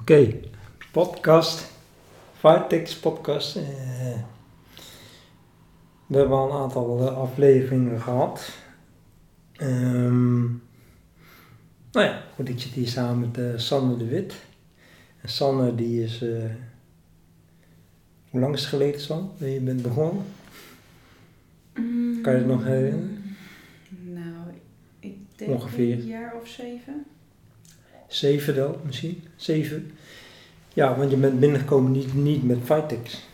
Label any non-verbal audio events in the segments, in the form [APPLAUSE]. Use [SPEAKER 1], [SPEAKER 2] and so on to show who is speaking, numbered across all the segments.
[SPEAKER 1] Oké, podcast. Firetex podcast. Eh, we hebben al een aantal eh, afleveringen gehad. Ehm, nou ja, goed, ik zit hier samen met eh, Sanne de Wit. En Sanne die is... hoe lang is het geleden, San, dat je bent begonnen? Kan je het nog herinneren?
[SPEAKER 2] Nou, ik denk
[SPEAKER 1] Ongeveer.
[SPEAKER 2] een jaar of zeven.
[SPEAKER 1] Zeven wel, misschien. Zeven. Ja, want je bent binnengekomen niet, niet met Firetex.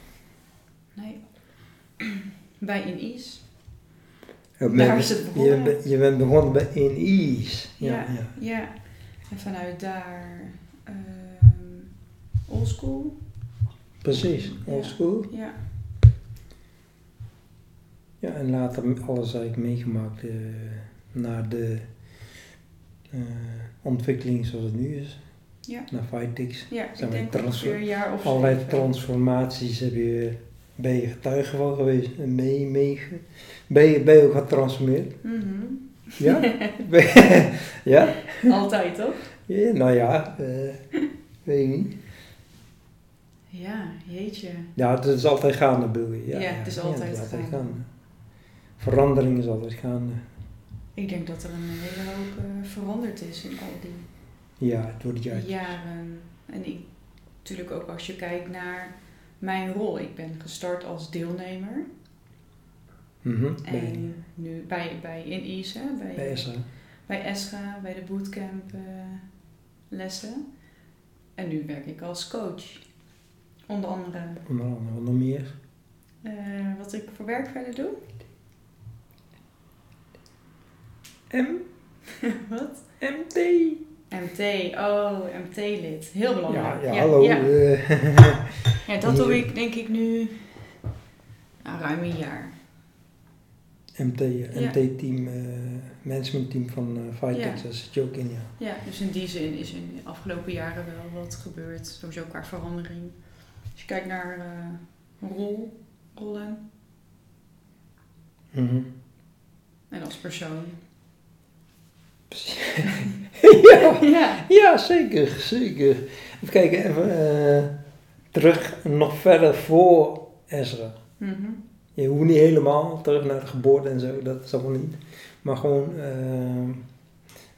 [SPEAKER 2] Nee. [CLEARS THROAT] Bij Inis.
[SPEAKER 1] Je
[SPEAKER 2] Daar is het
[SPEAKER 1] Je,
[SPEAKER 2] begonnen.
[SPEAKER 1] bent- je bent begonnen bij In Ease. Ja,
[SPEAKER 2] Ja.
[SPEAKER 1] ja.
[SPEAKER 2] Ja. En vanuit daar ehm oldschool.
[SPEAKER 1] precies.
[SPEAKER 2] Ja.
[SPEAKER 1] Old school.
[SPEAKER 2] Ja.
[SPEAKER 1] Ja, en later alles eigenlijk meegemaakt eh, naar de ontwikkeling zoals het nu is.
[SPEAKER 2] Ja.
[SPEAKER 1] Naar Firetex.
[SPEAKER 2] Ja,
[SPEAKER 1] Zijn
[SPEAKER 2] ik
[SPEAKER 1] we
[SPEAKER 2] denk ongeveer een jaar of
[SPEAKER 1] Allerlei transformaties heb je, ben je getuige van geweest. En mee, mee, ben, je, ben je ook getransformeerd?
[SPEAKER 2] Mhm.
[SPEAKER 1] Ja? [LAUGHS] Ben je- [LAUGHS] ja?
[SPEAKER 2] Altijd, toch?
[SPEAKER 1] ja? Nou ja, eh, weet ik niet.
[SPEAKER 2] Ja, jeetje.
[SPEAKER 1] Ja, het is altijd gaande, bedoel je. Ja,
[SPEAKER 2] Ja, het is altijd
[SPEAKER 1] het is
[SPEAKER 2] gaande.
[SPEAKER 1] Verandering is altijd gaande.
[SPEAKER 2] Ik denk dat er een hele hoop eh, veranderd is in al die
[SPEAKER 1] Ja, door de jaren.
[SPEAKER 2] jaren. En ik, natuurlijk ook als je kijkt naar mijn rol. Ik ben gestart als deelnemer.
[SPEAKER 1] Bij,
[SPEAKER 2] En nu bij, bij INI's, hè, bij,
[SPEAKER 1] bij ESA.
[SPEAKER 2] bij ESGA, bij de bootcamp eh, lessen. En nu werk ik als coach. Onder andere
[SPEAKER 1] Onder andere, wat nog meer?
[SPEAKER 2] eh, wat ik voor werk verder doe.
[SPEAKER 1] M, [LAUGHS]
[SPEAKER 2] wat?
[SPEAKER 1] MT.
[SPEAKER 2] MT, oh, MT-lid. Heel
[SPEAKER 1] Ja,
[SPEAKER 2] belangrijk.
[SPEAKER 1] ja, hallo.
[SPEAKER 2] Ja,
[SPEAKER 1] eh, [LAUGHS]
[SPEAKER 2] Ja, dat doe ik denk ik nu nou, ruim een jaar.
[SPEAKER 1] MT, eh,
[SPEAKER 2] Ja.
[SPEAKER 1] MT-team, eh managementteam van eh Firetex,
[SPEAKER 2] Ja.
[SPEAKER 1] daar zit je ook in, ja.
[SPEAKER 2] Ja, dus in die zin is in de afgelopen jaren wel wat gebeurd. Sowieso qua verandering. Als je kijkt naar eh, rol, rollen
[SPEAKER 1] Mhm.
[SPEAKER 2] en als persoon. [LAUGHS]
[SPEAKER 1] ja.
[SPEAKER 2] Ja.
[SPEAKER 1] Ja, zeker, zeker. Even kijken, even eh, terug, nog verder voor Ezra.
[SPEAKER 2] Mhm.
[SPEAKER 1] Je hoeft niet helemaal terug naar de geboorte en zo, dat is allemaal niet. Maar gewoon eh,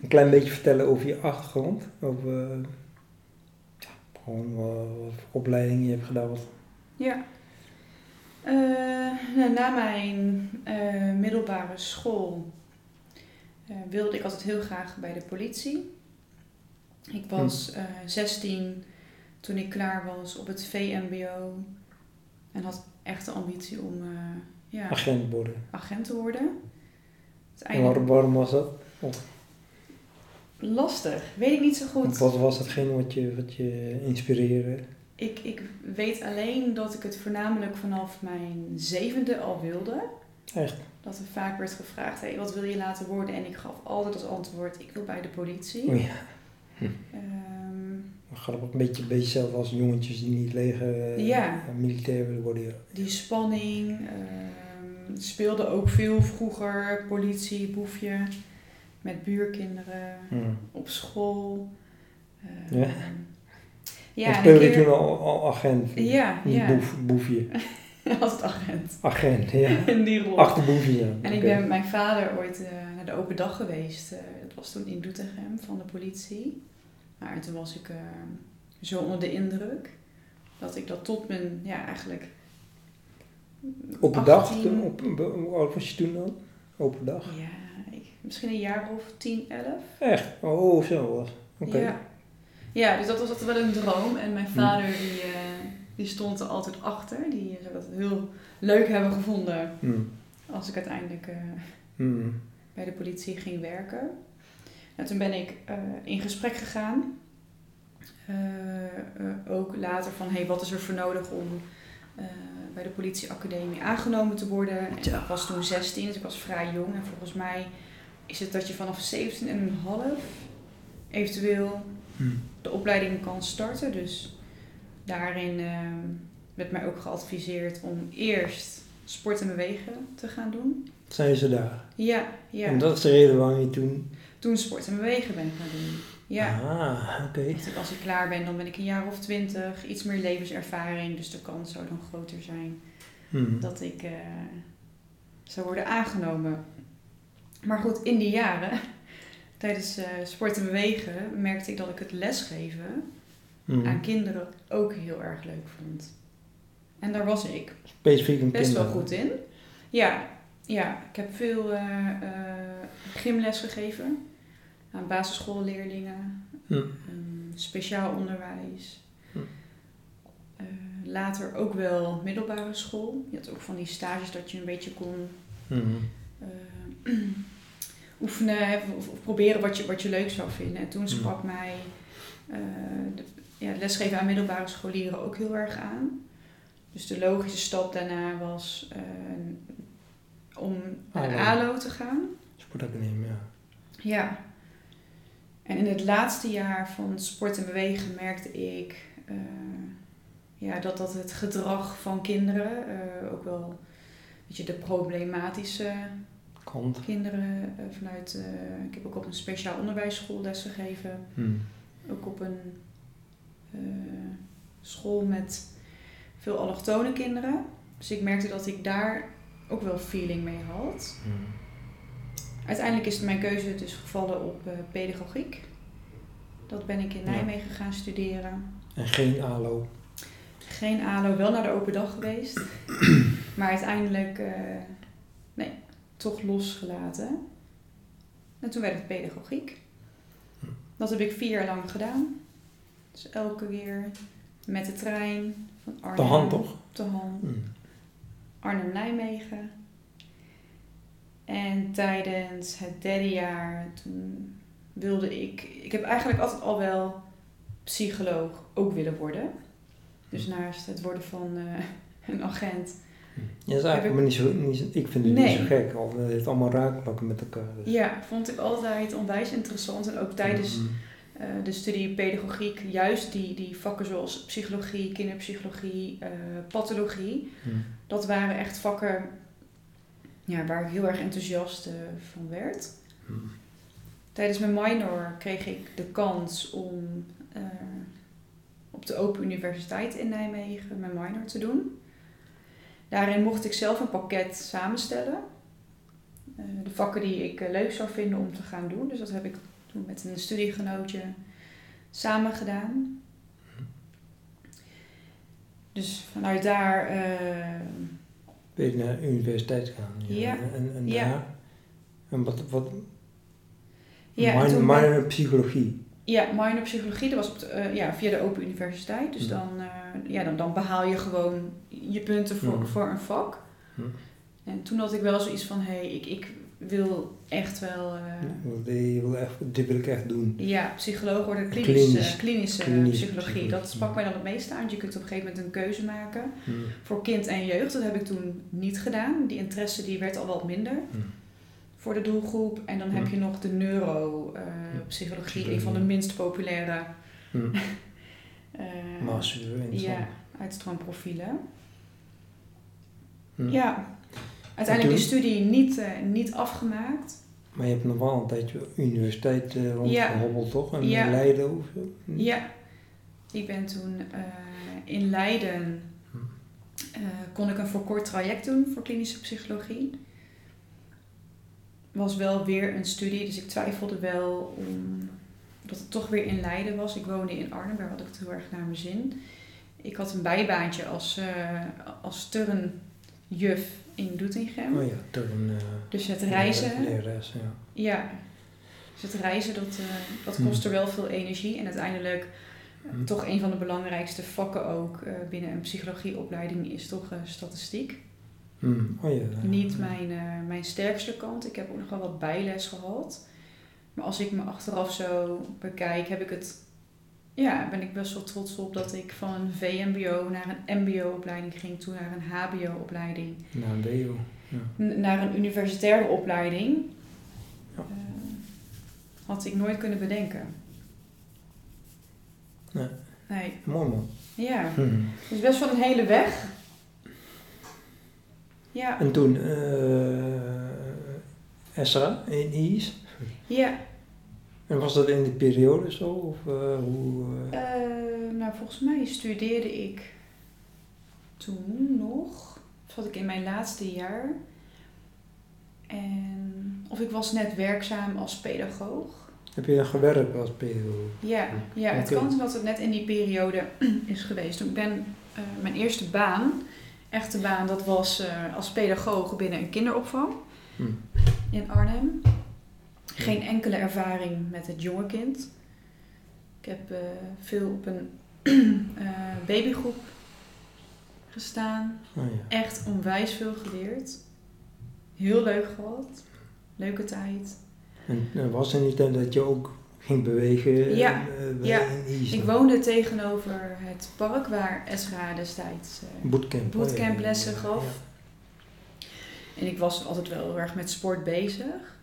[SPEAKER 1] een klein beetje vertellen over je achtergrond. Over eh, ja, gewoon wat, wat voor opleiding je hebt gedaan. Wat,
[SPEAKER 2] Ja. Eh, nou, na mijn eh, middelbare school eh, wilde ik altijd heel graag bij de politie. Ik was eh 16 toen ik klaar was op het VMBO en had echt de ambitie om eh, ja,
[SPEAKER 1] agent worden.
[SPEAKER 2] agent te worden.
[SPEAKER 1] En
[SPEAKER 2] Uiteindelijk
[SPEAKER 1] waarom, was dat?
[SPEAKER 2] lastig, weet ik niet zo goed.
[SPEAKER 1] Wat was hetgeen wat je, wat je inspireerde?
[SPEAKER 2] Ik, ik weet alleen dat ik het voornamelijk vanaf mijn zevende al wilde.
[SPEAKER 1] Echt?
[SPEAKER 2] Dat er vaak werd gevraagd, hey, wat wil je laten worden? En ik gaf altijd als antwoord, ik wil bij de politie.
[SPEAKER 1] Oh ja.
[SPEAKER 2] Ehm,
[SPEAKER 1] Grappig, een beetje, een beetje zelf als jongetjes die niet leger eh,
[SPEAKER 2] Ja.
[SPEAKER 1] militair willen worden. Ja.
[SPEAKER 2] die spanning ehm, speelde ook veel vroeger. Politie, boefje, met buurkinderen,
[SPEAKER 1] Hmm.
[SPEAKER 2] op school. Ehm,
[SPEAKER 1] Ja.
[SPEAKER 2] ja
[SPEAKER 1] speelde
[SPEAKER 2] keer-
[SPEAKER 1] toen al, al agent?
[SPEAKER 2] Ja,
[SPEAKER 1] Niet
[SPEAKER 2] ja.
[SPEAKER 1] boef, boefje. [LAUGHS] [LAUGHS]
[SPEAKER 2] Als agent.
[SPEAKER 1] Agent, ja. [LAUGHS]
[SPEAKER 2] In die rol.
[SPEAKER 1] Achterboefje, ja.
[SPEAKER 2] En ik ben met mijn vader ooit eh, naar de open dag geweest. Eh, dat was toen in Doetinchem van de politie. Maar toen was ik eh, zo onder de indruk dat ik dat tot mijn, ja eigenlijk...
[SPEAKER 1] Open dag?
[SPEAKER 2] 18
[SPEAKER 1] toen? Op, hoe oud was je toen dan? Open dag?
[SPEAKER 2] Ja, ik, misschien een jaar of 10, 11.
[SPEAKER 1] Echt? Oh, zo was. Oké.
[SPEAKER 2] Ja. ja, dus dat was altijd wel een droom. En mijn vader die, die stond er altijd achter. Die zou dat heel leuk hebben gevonden
[SPEAKER 1] Hmm.
[SPEAKER 2] als ik uiteindelijk eh,
[SPEAKER 1] Hmm.
[SPEAKER 2] bij de politie ging werken. En toen ben ik eh, in gesprek gegaan. Eh, ook later van, hey, wat is er voor nodig om bij de politieacademie aangenomen te worden? En
[SPEAKER 1] Ja.
[SPEAKER 2] ik was toen 16, dus ik was vrij jong. En volgens mij is het dat je vanaf 17 en een half eventueel
[SPEAKER 1] Hmm.
[SPEAKER 2] de opleiding kan starten. Dus daarin eh, werd mij ook geadviseerd om eerst sport en bewegen te gaan doen.
[SPEAKER 1] Zijn ze daar?
[SPEAKER 2] Ja, ja.
[SPEAKER 1] En dat is de reden waarom je toen...
[SPEAKER 2] Toen sport en bewegen ben gaan doen. Ja.
[SPEAKER 1] Ah, oké.
[SPEAKER 2] Als ik klaar ben, dan ben ik een jaar of twintig. Iets meer levenservaring. Dus de kans zou dan groter zijn
[SPEAKER 1] Mhm.
[SPEAKER 2] dat ik eh, zou worden aangenomen. Maar goed, in die jaren, [LAUGHS] tijdens eh, sport en bewegen, merkte ik dat ik het lesgeven
[SPEAKER 1] Mhm.
[SPEAKER 2] aan kinderen ook heel erg leuk vond. En daar was ik
[SPEAKER 1] Specifiek een
[SPEAKER 2] best wel goed in. Ja, ja ik heb veel eh, eh, gymles gegeven aan basisschoolleerlingen,
[SPEAKER 1] Mhm.
[SPEAKER 2] ehm, speciaal onderwijs.
[SPEAKER 1] Hm.
[SPEAKER 2] Eh, later ook wel middelbare school. Je had ook van die stages dat je een beetje kon
[SPEAKER 1] Mhm. [CLEARS THROAT]
[SPEAKER 2] oefenen of, of proberen wat je, wat je leuk zou vinden. En toen sprak mij ja, lesgeven aan middelbare scholieren ook heel erg aan. Dus de logische stap daarna was eh, om naar de
[SPEAKER 1] ALO.
[SPEAKER 2] Te gaan.
[SPEAKER 1] Sportacademie, ja.
[SPEAKER 2] Ja. En in het laatste jaar van sport en bewegen merkte ik eh, ja, dat, dat het gedrag van kinderen, eh, ook wel weet je, de problematische
[SPEAKER 1] Kant.
[SPEAKER 2] kinderen vanuit, ik heb ook op een speciaal onderwijsschool les gegeven,
[SPEAKER 1] Mhm.
[SPEAKER 2] ook op een school met veel allochtone kinderen. Dus ik merkte dat ik daar ook wel feeling mee had.
[SPEAKER 1] Mhm.
[SPEAKER 2] Uiteindelijk is mijn keuze dus gevallen op eh, pedagogiek. Dat ben ik in
[SPEAKER 1] Ja.
[SPEAKER 2] Nijmegen gaan studeren.
[SPEAKER 1] En geen ALO.
[SPEAKER 2] Geen ALO, wel naar de open dag geweest. [CLEARS THROAT] maar uiteindelijk, eh, nee, toch losgelaten. En toen werd het pedagogiek.
[SPEAKER 1] Hm.
[SPEAKER 2] Dat heb ik vier jaar lang gedaan. Dus elke keer met de trein van Arnhem.
[SPEAKER 1] De hand toch?
[SPEAKER 2] De hand.
[SPEAKER 1] Mhm.
[SPEAKER 2] Arnhem-Nijmegen. En tijdens het derde jaar, toen wilde ik... Ik heb eigenlijk altijd al wel psycholoog ook willen worden. Dus naast het worden van eh, [LAUGHS] een agent.
[SPEAKER 1] Ja, dat is eigenlijk
[SPEAKER 2] ik-
[SPEAKER 1] maar niet zo, niet ik vind het
[SPEAKER 2] Nee.
[SPEAKER 1] niet zo gek, al het heeft allemaal raakvlakken met elkaar. Dus.
[SPEAKER 2] Ja, vond ik altijd onwijs interessant. En ook tijdens. Eh, de studie pedagogiek, juist die, die vakken zoals psychologie, kinderpsychologie, eh, pathologie.
[SPEAKER 1] Mhm.
[SPEAKER 2] Dat waren echt vakken ja, waar ik heel erg enthousiast eh, van werd.
[SPEAKER 1] Mhm.
[SPEAKER 2] Tijdens mijn minor kreeg ik de kans om op de Open Universiteit in Nijmegen mijn minor te doen. Daarin mocht ik zelf een pakket samenstellen. De vakken die ik leuk zou vinden om te gaan doen. Dus dat heb ik met een studiegenootje samen gedaan. Dus vanuit daar eh,
[SPEAKER 1] Ben je naar de universiteit gaan?
[SPEAKER 2] Ja.
[SPEAKER 1] En, en
[SPEAKER 2] Ja.
[SPEAKER 1] daar? En wat, wat
[SPEAKER 2] Ja,
[SPEAKER 1] minor,
[SPEAKER 2] ben-
[SPEAKER 1] psychologie.
[SPEAKER 2] Ja, minor psychologie, dat was op de, eh, ja, via de Open Universiteit. Dus
[SPEAKER 1] Hm.
[SPEAKER 2] dan, eh, ja, dan, dan behaal je gewoon je punten voor,
[SPEAKER 1] Hm.
[SPEAKER 2] voor een vak.
[SPEAKER 1] Hm.
[SPEAKER 2] En toen had ik wel zoiets van, hé, hey, ik, ik wil echt wel, eh,
[SPEAKER 1] Je wil echt, dit wil ik echt doen.
[SPEAKER 2] ja, psycholoog worden, klinische,
[SPEAKER 1] Klinisch.
[SPEAKER 2] klinische,
[SPEAKER 1] Klinische
[SPEAKER 2] psychologie.
[SPEAKER 1] psychologie.
[SPEAKER 2] Dat sprak mij dan het meest aan. want Je kunt op een gegeven moment een keuze maken voor kind en jeugd. Dat heb ik toen niet gedaan. Die interesse die werd al wat minder voor de doelgroep. En dan heb je nog de neuropsychologie, psychologie, een van de minst populaire [LAUGHS] eh,
[SPEAKER 1] super interessant.
[SPEAKER 2] ja, uitstroomprofielen.
[SPEAKER 1] Hm.
[SPEAKER 2] Ja, uiteindelijk die studie niet, eh, niet afgemaakt.
[SPEAKER 1] Maar je hebt nog wel een tijdje universiteit eh rondgehobbeld, toch? En
[SPEAKER 2] Ja.
[SPEAKER 1] in Leiden of zo? Hm.
[SPEAKER 2] Ja, ik ben toen eh, in Leiden,
[SPEAKER 1] Hm.
[SPEAKER 2] kon ik een verkort traject doen voor klinische psychologie. Was wel weer een studie, dus ik twijfelde wel om dat het toch weer in Leiden was. Ik woonde in Arnhem, daar had ik het heel erg naar mijn zin. Ik had een bijbaantje als, eh als turnjuf in Doetinchem.
[SPEAKER 1] Oh ja, eh,
[SPEAKER 2] Dus het reizen,
[SPEAKER 1] Lerares, ja.
[SPEAKER 2] ja. Dus het reizen, dat, eh, dat
[SPEAKER 1] Hmm.
[SPEAKER 2] kost er wel veel energie. En uiteindelijk, eh,
[SPEAKER 1] Hm.
[SPEAKER 2] toch een van de belangrijkste vakken ook binnen een psychologieopleiding is toch statistiek.
[SPEAKER 1] Hm. Oh ja.
[SPEAKER 2] Niet mijn, mijn sterkste kant. Ik heb ook nog wel wat bijles gehad. Maar als ik me achteraf zo bekijk, heb ik het, ja, ben ik best wel trots op dat ik van een VMBO naar een MBO-opleiding ging, toen naar een HBO-opleiding.
[SPEAKER 1] Na een BO. Ja.
[SPEAKER 2] Naar een universitaire opleiding.
[SPEAKER 1] Ja.
[SPEAKER 2] Eh, had ik nooit kunnen bedenken.
[SPEAKER 1] Nee.
[SPEAKER 2] Nee.
[SPEAKER 1] Mooi man.
[SPEAKER 2] Ja,
[SPEAKER 1] Hm.
[SPEAKER 2] dus best wel een hele weg. Ja,
[SPEAKER 1] En toen eh Esra in Is.
[SPEAKER 2] ja.
[SPEAKER 1] En was dat in die periode zo? Of uh, hoe...
[SPEAKER 2] Uh... nou, volgens mij studeerde ik toen nog. Zat ik in mijn laatste jaar. En, of ik was net werkzaam als pedagoog.
[SPEAKER 1] Heb je dan gewerkt als pedagoog?
[SPEAKER 2] Ja, ja het kan dat het net in die periode [CLEARS THROAT] is geweest. Toen ik ben mijn eerste baan, echte baan, dat was als pedagoog binnen een kinderopvang hm. in Arnhem. Geen enkele ervaring met het jonge kind. Ik heb uh, veel op een [CLEARS THROAT] babygroep gestaan.
[SPEAKER 1] Oh, ja.
[SPEAKER 2] Echt onwijs veel geleerd. Heel leuk gehad. Leuke tijd.
[SPEAKER 1] En was er niet dat je ook ging bewegen?
[SPEAKER 2] Ja, uh, ja. ik woonde tegenover het park waar Esra destijds uh,
[SPEAKER 1] bootcamp,
[SPEAKER 2] bootcamp lessen gaf. Ja. En ik was altijd wel heel erg met sport bezig.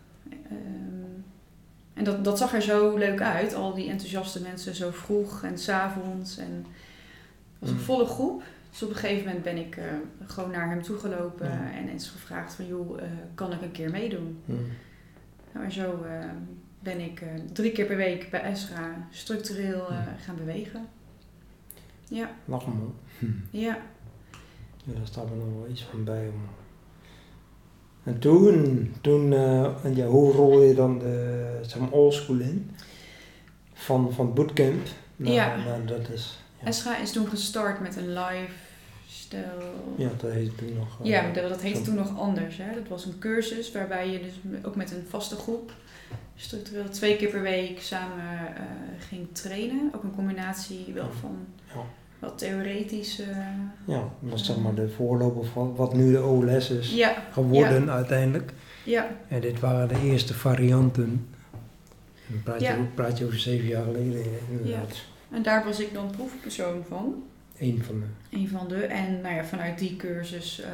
[SPEAKER 2] En dat, dat zag er zo leuk uit, al die enthousiaste mensen zo vroeg en s'avonds. En het was een mm. volle groep. Dus op een gegeven moment ben ik uh, gewoon naar hem toegelopen ja. en eens gevraagd van joh, kan ik een keer meedoen?
[SPEAKER 1] Mm.
[SPEAKER 2] Nou, en zo uh, ben ik drie keer per week bij Esra structureel gaan bewegen. Ja.
[SPEAKER 1] Lach hem
[SPEAKER 2] hm. Ja.
[SPEAKER 1] Ja, daar staat er nog wel iets van bij. Man. En toen, toen en ja, hoe rol je dan de zeg maar, oldschool in? Van, van bootcamp? Nou,
[SPEAKER 2] ja.
[SPEAKER 1] Nou, dat is,
[SPEAKER 2] ja. Is toen gestart met een live
[SPEAKER 1] ja, dat heette toen nog.
[SPEAKER 2] Uh, ja, dat, dat heette toen nog anders. Hè? Dat was een cursus waarbij je dus ook met een vaste groep structureel twee keer per week samen uh, ging trainen. Ook een combinatie wel van
[SPEAKER 1] ja.
[SPEAKER 2] Wat theoretische.
[SPEAKER 1] ja, dat was zeg maar de voorloper van wat nu de OLS is
[SPEAKER 2] ja,
[SPEAKER 1] geworden uiteindelijk.
[SPEAKER 2] Ja.
[SPEAKER 1] En dit waren de eerste varianten. Dan praat, je, praat je over zeven jaar geleden inderdaad.
[SPEAKER 2] Ja. En daar was ik dan proefpersoon van.
[SPEAKER 1] Een van de.
[SPEAKER 2] Een van de. En nou ja, vanuit die cursus uh,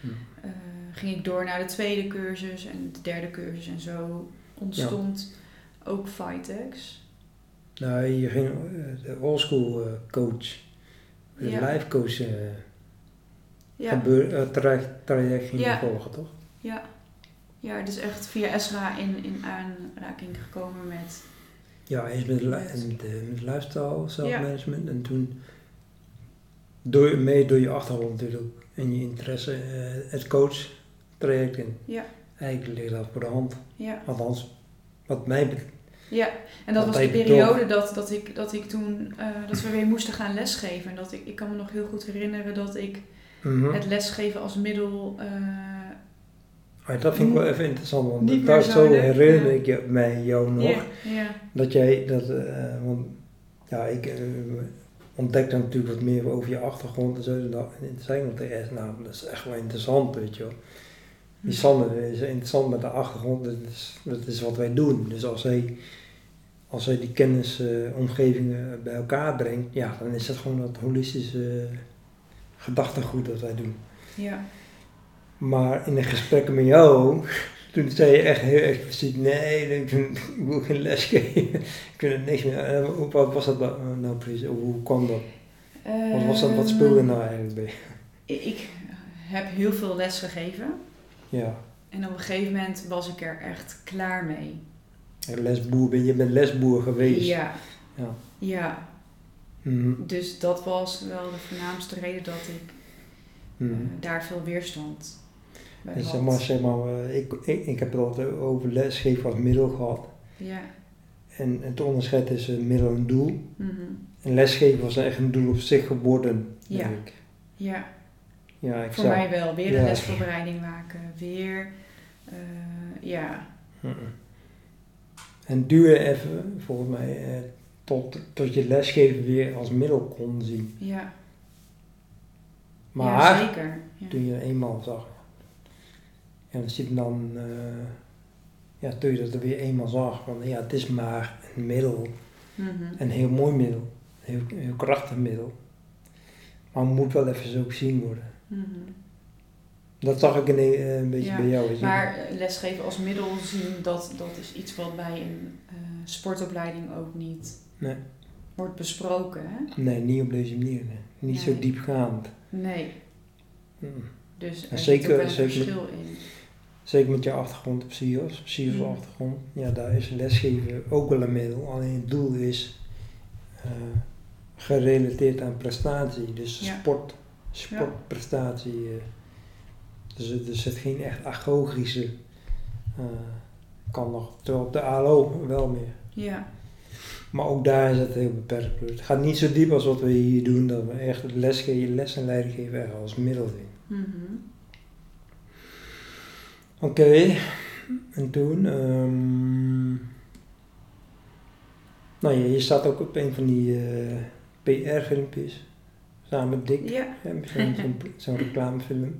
[SPEAKER 2] hm. uh, ging ik door naar de tweede cursus en de derde cursus. En zo ontstond ook Fightex.
[SPEAKER 1] Nou, je ging uh, de oldschool coach, de ja. life coach
[SPEAKER 2] ja.
[SPEAKER 1] gebeur, traject, traject ging volgen, toch?
[SPEAKER 2] Ja. Ja, dus echt via Esra in, in aanraking gekomen met...
[SPEAKER 1] Ja, eerst met, met, met lifestyle, zelfmanagement en toen door, mee door je achtergrond natuurlijk en je interesse uh, het coach traject in.
[SPEAKER 2] Ja.
[SPEAKER 1] Eigenlijk ligt dat voor de hand.
[SPEAKER 2] Ja.
[SPEAKER 1] Althans, wat mij betreft.
[SPEAKER 2] Ja, en dat was de periode dat, dat, ik, dat ik toen, uh, dat we weer moesten gaan lesgeven. En dat ik, ik kan me nog heel goed herinneren dat ik
[SPEAKER 1] mm -hmm.
[SPEAKER 2] het lesgeven als middel... Uh,
[SPEAKER 1] ja, dat vind ik wel even interessant, want daar zo herinner ik mij jou nog.
[SPEAKER 2] Ja, ja.
[SPEAKER 1] Dat jij, dat, uh, want ja, ik ontdekte natuurlijk wat meer over je achtergrond en zo. En zei ik tegen nou, dat is echt wel interessant, weet je wel. Die Sander is interessant met de achtergrond, dat is, dat is wat wij doen. Dus als hij, als hij die kennisomgevingen uh, bij elkaar brengt, ja, dan is dat gewoon dat holistische gedachtegoed dat wij doen.
[SPEAKER 2] Ja.
[SPEAKER 1] Maar in de gesprekken met jou, [LAUGHS] toen zei je echt heel expliciet, nee, ik, wil geen les geven, [LAUGHS] ik wil er niks meer. Wat was dat nou precies, hoe kwam dat? Wat, was dat, wat speelde nou eigenlijk bij? [LAUGHS]
[SPEAKER 2] Ik heb heel veel les gegeven.
[SPEAKER 1] Ja.
[SPEAKER 2] En op een gegeven moment was ik er echt klaar mee.
[SPEAKER 1] Lesboer, je bent lesboer geweest.
[SPEAKER 2] Ja.
[SPEAKER 1] Ja.
[SPEAKER 2] ja.
[SPEAKER 1] Mm -hmm.
[SPEAKER 2] Dus dat was wel de voornaamste reden dat ik
[SPEAKER 1] mm -hmm.
[SPEAKER 2] uh, daar veel weerstand bij
[SPEAKER 1] en
[SPEAKER 2] had.
[SPEAKER 1] zeg maar, zeg maar ik, ik, ik heb het altijd over lesgeven als middel gehad.
[SPEAKER 2] Ja.
[SPEAKER 1] En het onderscheid is een middel en doel.
[SPEAKER 2] Mm -hmm.
[SPEAKER 1] En lesgeven was echt een doel op zich geworden,
[SPEAKER 2] ja.
[SPEAKER 1] denk ik.
[SPEAKER 2] Ja.
[SPEAKER 1] Ja, ik
[SPEAKER 2] Voor
[SPEAKER 1] zou,
[SPEAKER 2] mij wel. Weer een
[SPEAKER 1] ja.
[SPEAKER 2] lesvoorbereiding maken. Weer, uh, ja.
[SPEAKER 1] Mm -mm. En duur even, volgens mij, eh, tot, tot je lesgeven weer als middel kon zien.
[SPEAKER 2] Ja.
[SPEAKER 1] Maar
[SPEAKER 2] ja, zeker. Ja.
[SPEAKER 1] toen je eenmaal zag, en dan zit dan, uh, ja, toen je dat er weer eenmaal zag, van ja, het is maar een middel,
[SPEAKER 2] mm -hmm.
[SPEAKER 1] een heel mooi middel, een heel, heel krachtig middel. Maar het moet wel even zo gezien worden.
[SPEAKER 2] Mm -hmm.
[SPEAKER 1] Dat zag ik een, een beetje
[SPEAKER 2] ja,
[SPEAKER 1] bij jou. Weet
[SPEAKER 2] maar lesgeven als middel zien, dat, dat is iets wat bij een uh, sportopleiding ook niet
[SPEAKER 1] nee.
[SPEAKER 2] wordt besproken. Hè?
[SPEAKER 1] Nee, niet op deze manier. Nee. Niet nee. zo diepgaand.
[SPEAKER 2] Nee.
[SPEAKER 1] Mm.
[SPEAKER 2] Dus er
[SPEAKER 1] zeker,
[SPEAKER 2] zit een
[SPEAKER 1] zeker,
[SPEAKER 2] verschil in.
[SPEAKER 1] zeker met je achtergrond op CIO's, CIO's
[SPEAKER 2] Mhm.
[SPEAKER 1] achtergrond, ja, daar is lesgeven ook wel een middel. Alleen het doel is eh, gerelateerd aan prestatie, dus
[SPEAKER 2] Ja.
[SPEAKER 1] sport, sportprestatie. eh. Dus er zit geen echt agogische, eh, kan nog, terwijl op de ALO wel meer.
[SPEAKER 2] Ja.
[SPEAKER 1] Maar ook daar is het heel beperkt. Het gaat niet zo diep als wat we hier doen, dat we echt lesgeven, les en leiding geven echt als middel zien.
[SPEAKER 2] Mhm.
[SPEAKER 1] Oké, en toen, ehm, nou ja, je staat ook op een van die eh, PR-filmpjes, samen met Dick,
[SPEAKER 2] Ja.
[SPEAKER 1] zo'n [LAUGHS] reclamefilm,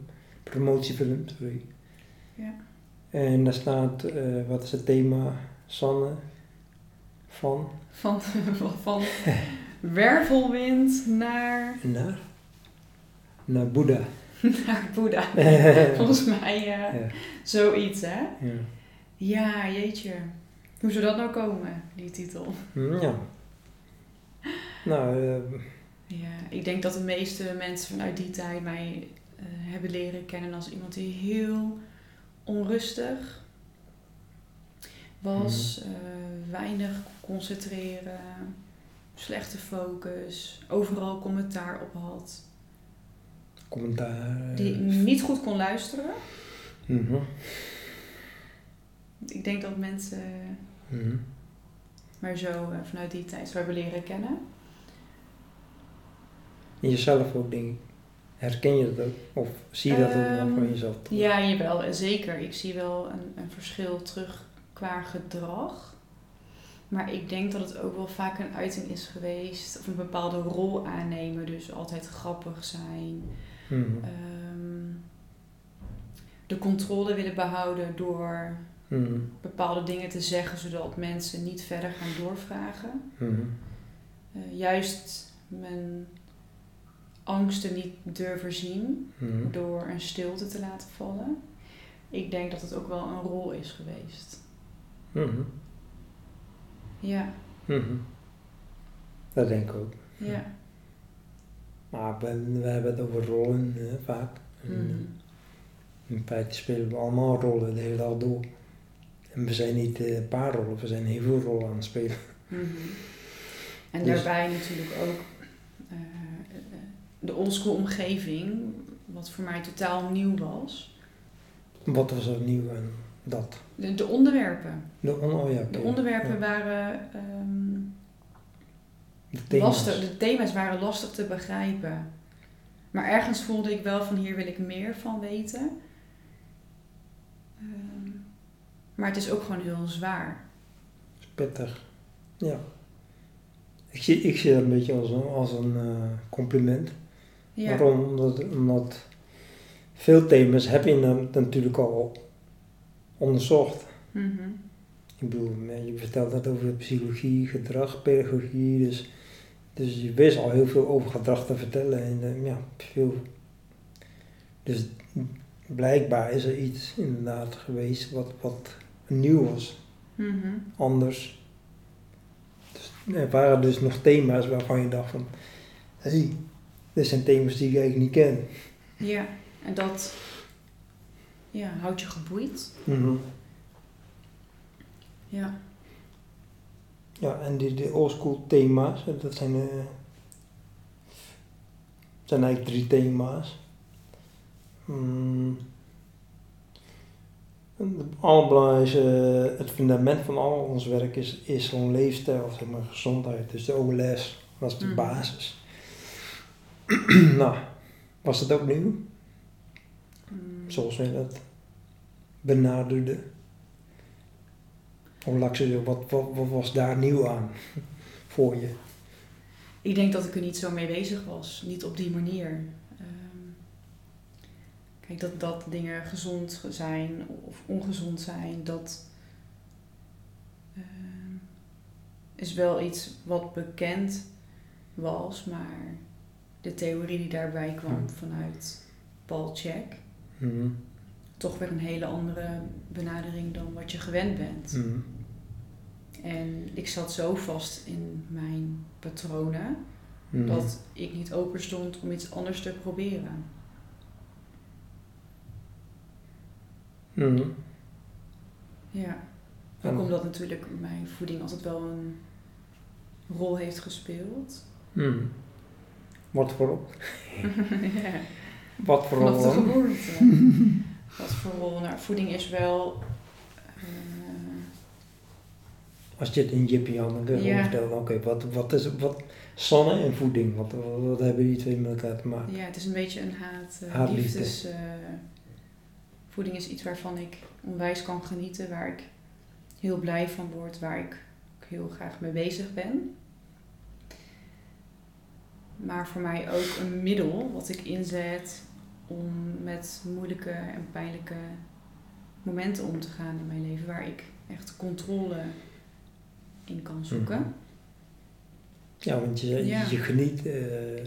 [SPEAKER 1] promotiefilm, sorry.
[SPEAKER 2] Ja.
[SPEAKER 1] En daar staat, eh, wat is het thema, Sanne, van,
[SPEAKER 2] Van, van wervelwind naar,
[SPEAKER 1] naar, naar Boeddha. [LAUGHS]
[SPEAKER 2] naar Boeddha. [LAUGHS] Volgens mij eh,
[SPEAKER 1] ja,
[SPEAKER 2] zoiets, hè?
[SPEAKER 1] ja.
[SPEAKER 2] Ja, jeetje. Hoe zou dat nou komen, die titel?
[SPEAKER 1] Hm, ja. Nou, eh,
[SPEAKER 2] Ja, ik denk dat de meeste mensen vanuit die tijd mij hebben leren kennen als iemand die heel onrustig was, eh, weinig concentreren, slechte focus, overal commentaar op had,
[SPEAKER 1] commentaar. eh,
[SPEAKER 2] die niet goed kon luisteren.
[SPEAKER 1] mhm,
[SPEAKER 2] Ik denk dat mensen
[SPEAKER 1] mhm.
[SPEAKER 2] mij zo eh, vanuit die tijd zo hebben leren kennen.
[SPEAKER 1] En jezelf ook, denk ik. Herken je dat ook? Of zie je dat ook nog
[SPEAKER 2] Ehm,
[SPEAKER 1] van jezelf?
[SPEAKER 2] Ja, jawel, en zeker. Ik zie wel een, een verschil terug qua gedrag. Maar ik denk dat het ook wel vaak een uiting is geweest. Of een bepaalde rol aannemen. Dus altijd grappig zijn.
[SPEAKER 1] Mhm,
[SPEAKER 2] Ehm, de controle willen behouden door
[SPEAKER 1] mhm,
[SPEAKER 2] bepaalde dingen te zeggen. Zodat mensen niet verder gaan doorvragen.
[SPEAKER 1] mhm,
[SPEAKER 2] Eh, juist mijn angsten niet durven zien.
[SPEAKER 1] mhm.
[SPEAKER 2] door een stilte te laten vallen. Ik denk dat het ook wel een rol is geweest.
[SPEAKER 1] Mhm,
[SPEAKER 2] Ja,
[SPEAKER 1] mhm. Dat denk ik ook.
[SPEAKER 2] ja.
[SPEAKER 1] Maar we, we hebben het over rollen hè, vaak. En, eh, In feite spelen we allemaal rollen de hele dag door. En we zijn niet eh, een paar rollen, we zijn heel veel rollen aan het spelen.
[SPEAKER 2] En
[SPEAKER 1] Dus-
[SPEAKER 2] daarbij natuurlijk ook eh, de oldschool omgeving, wat voor mij totaal nieuw was.
[SPEAKER 1] Wat was er nieuw aan dat?
[SPEAKER 2] De, de onderwerpen.
[SPEAKER 1] De, on oh ja.
[SPEAKER 2] De onderwerpen
[SPEAKER 1] Ja.
[SPEAKER 2] waren ehm,
[SPEAKER 1] De thema's.
[SPEAKER 2] lastig, de thema's waren lastig te begrijpen. Maar ergens voelde ik wel van hier wil ik meer van weten. Ehm, maar het is ook gewoon heel zwaar.
[SPEAKER 1] Pittig. Ja. Ik zie, ik zie dat een beetje als een, als een eh, compliment.
[SPEAKER 2] Ja.
[SPEAKER 1] Waarom? Omdat, omdat veel thema's heb je na- natuurlijk al onderzocht.
[SPEAKER 2] Mhm.
[SPEAKER 1] Ik bedoel, je vertelt dat over psychologie, gedrag, pedagogie. Dus, dus je wist al heel veel over gedrag te vertellen. En eh, ja, veel. Dus blijkbaar is er iets inderdaad geweest wat, wat nieuw was.
[SPEAKER 2] Mhm.
[SPEAKER 1] anders. Dus er waren dus nog thema's waarvan je dacht van, hé, hey, dit zijn thema's die ik eigenlijk niet ken.
[SPEAKER 2] Ja, en dat ja, houdt je geboeid. Ja.
[SPEAKER 1] Ja, en die, die oldschool thema's, dat zijn, eh, zijn eigenlijk drie thema's. Mm. Het allerbelangrijkste, eh, het fundament van al ons werk is, is gewoon leefstijl, zeg maar, gezondheid. Dus de OLS, dat is de
[SPEAKER 2] Mhm.
[SPEAKER 1] basis. [CLEARS THROAT] nou, was dat ook nieuw?
[SPEAKER 2] Mm.
[SPEAKER 1] zoals wij dat benaderden. Of laat wat, wat, wat was daar nieuw aan [LAUGHS] voor je?
[SPEAKER 2] Ik denk dat ik er niet zo mee bezig was. Niet op die manier. Ehm, kijk, dat, dat dingen gezond zijn of ongezond zijn, dat ehm, is wel iets wat bekend was. Maar de theorie die daarbij kwam
[SPEAKER 1] Hmm.
[SPEAKER 2] vanuit Paul Check,
[SPEAKER 1] Mhm.
[SPEAKER 2] toch weer een hele andere benadering dan wat je gewend bent.
[SPEAKER 1] Mhm.
[SPEAKER 2] En ik zat zo vast in mijn patronen
[SPEAKER 1] Mhm.
[SPEAKER 2] dat ik niet open stond om iets anders te proberen. Ja. Ook omdat natuurlijk mijn voeding altijd wel een rol heeft gespeeld.
[SPEAKER 1] Wat voor, [LAUGHS]
[SPEAKER 2] ja.
[SPEAKER 1] wat voor
[SPEAKER 2] Vanaf de
[SPEAKER 1] rol
[SPEAKER 2] geboorte. [LAUGHS] Wat voor rol? Nou, voeding is wel... eh,
[SPEAKER 1] Als je het in Jippie aan dan
[SPEAKER 2] Ja.
[SPEAKER 1] vertellen, oké, wat, wat is wat, zonne en voeding, wat, wat, wat hebben die twee met elkaar te maken?
[SPEAKER 2] ja, het is een beetje een haat, uh, liefdes... eh, voeding is iets waarvan ik onwijs kan genieten, waar ik heel blij van word, waar ik ook heel graag mee bezig ben. Maar voor mij ook een middel wat ik inzet om met moeilijke en pijnlijke momenten om te gaan in mijn leven, waar ik echt controle in kan zoeken.
[SPEAKER 1] Mhm. Ja, want je,
[SPEAKER 2] Ja.
[SPEAKER 1] je geniet, eh,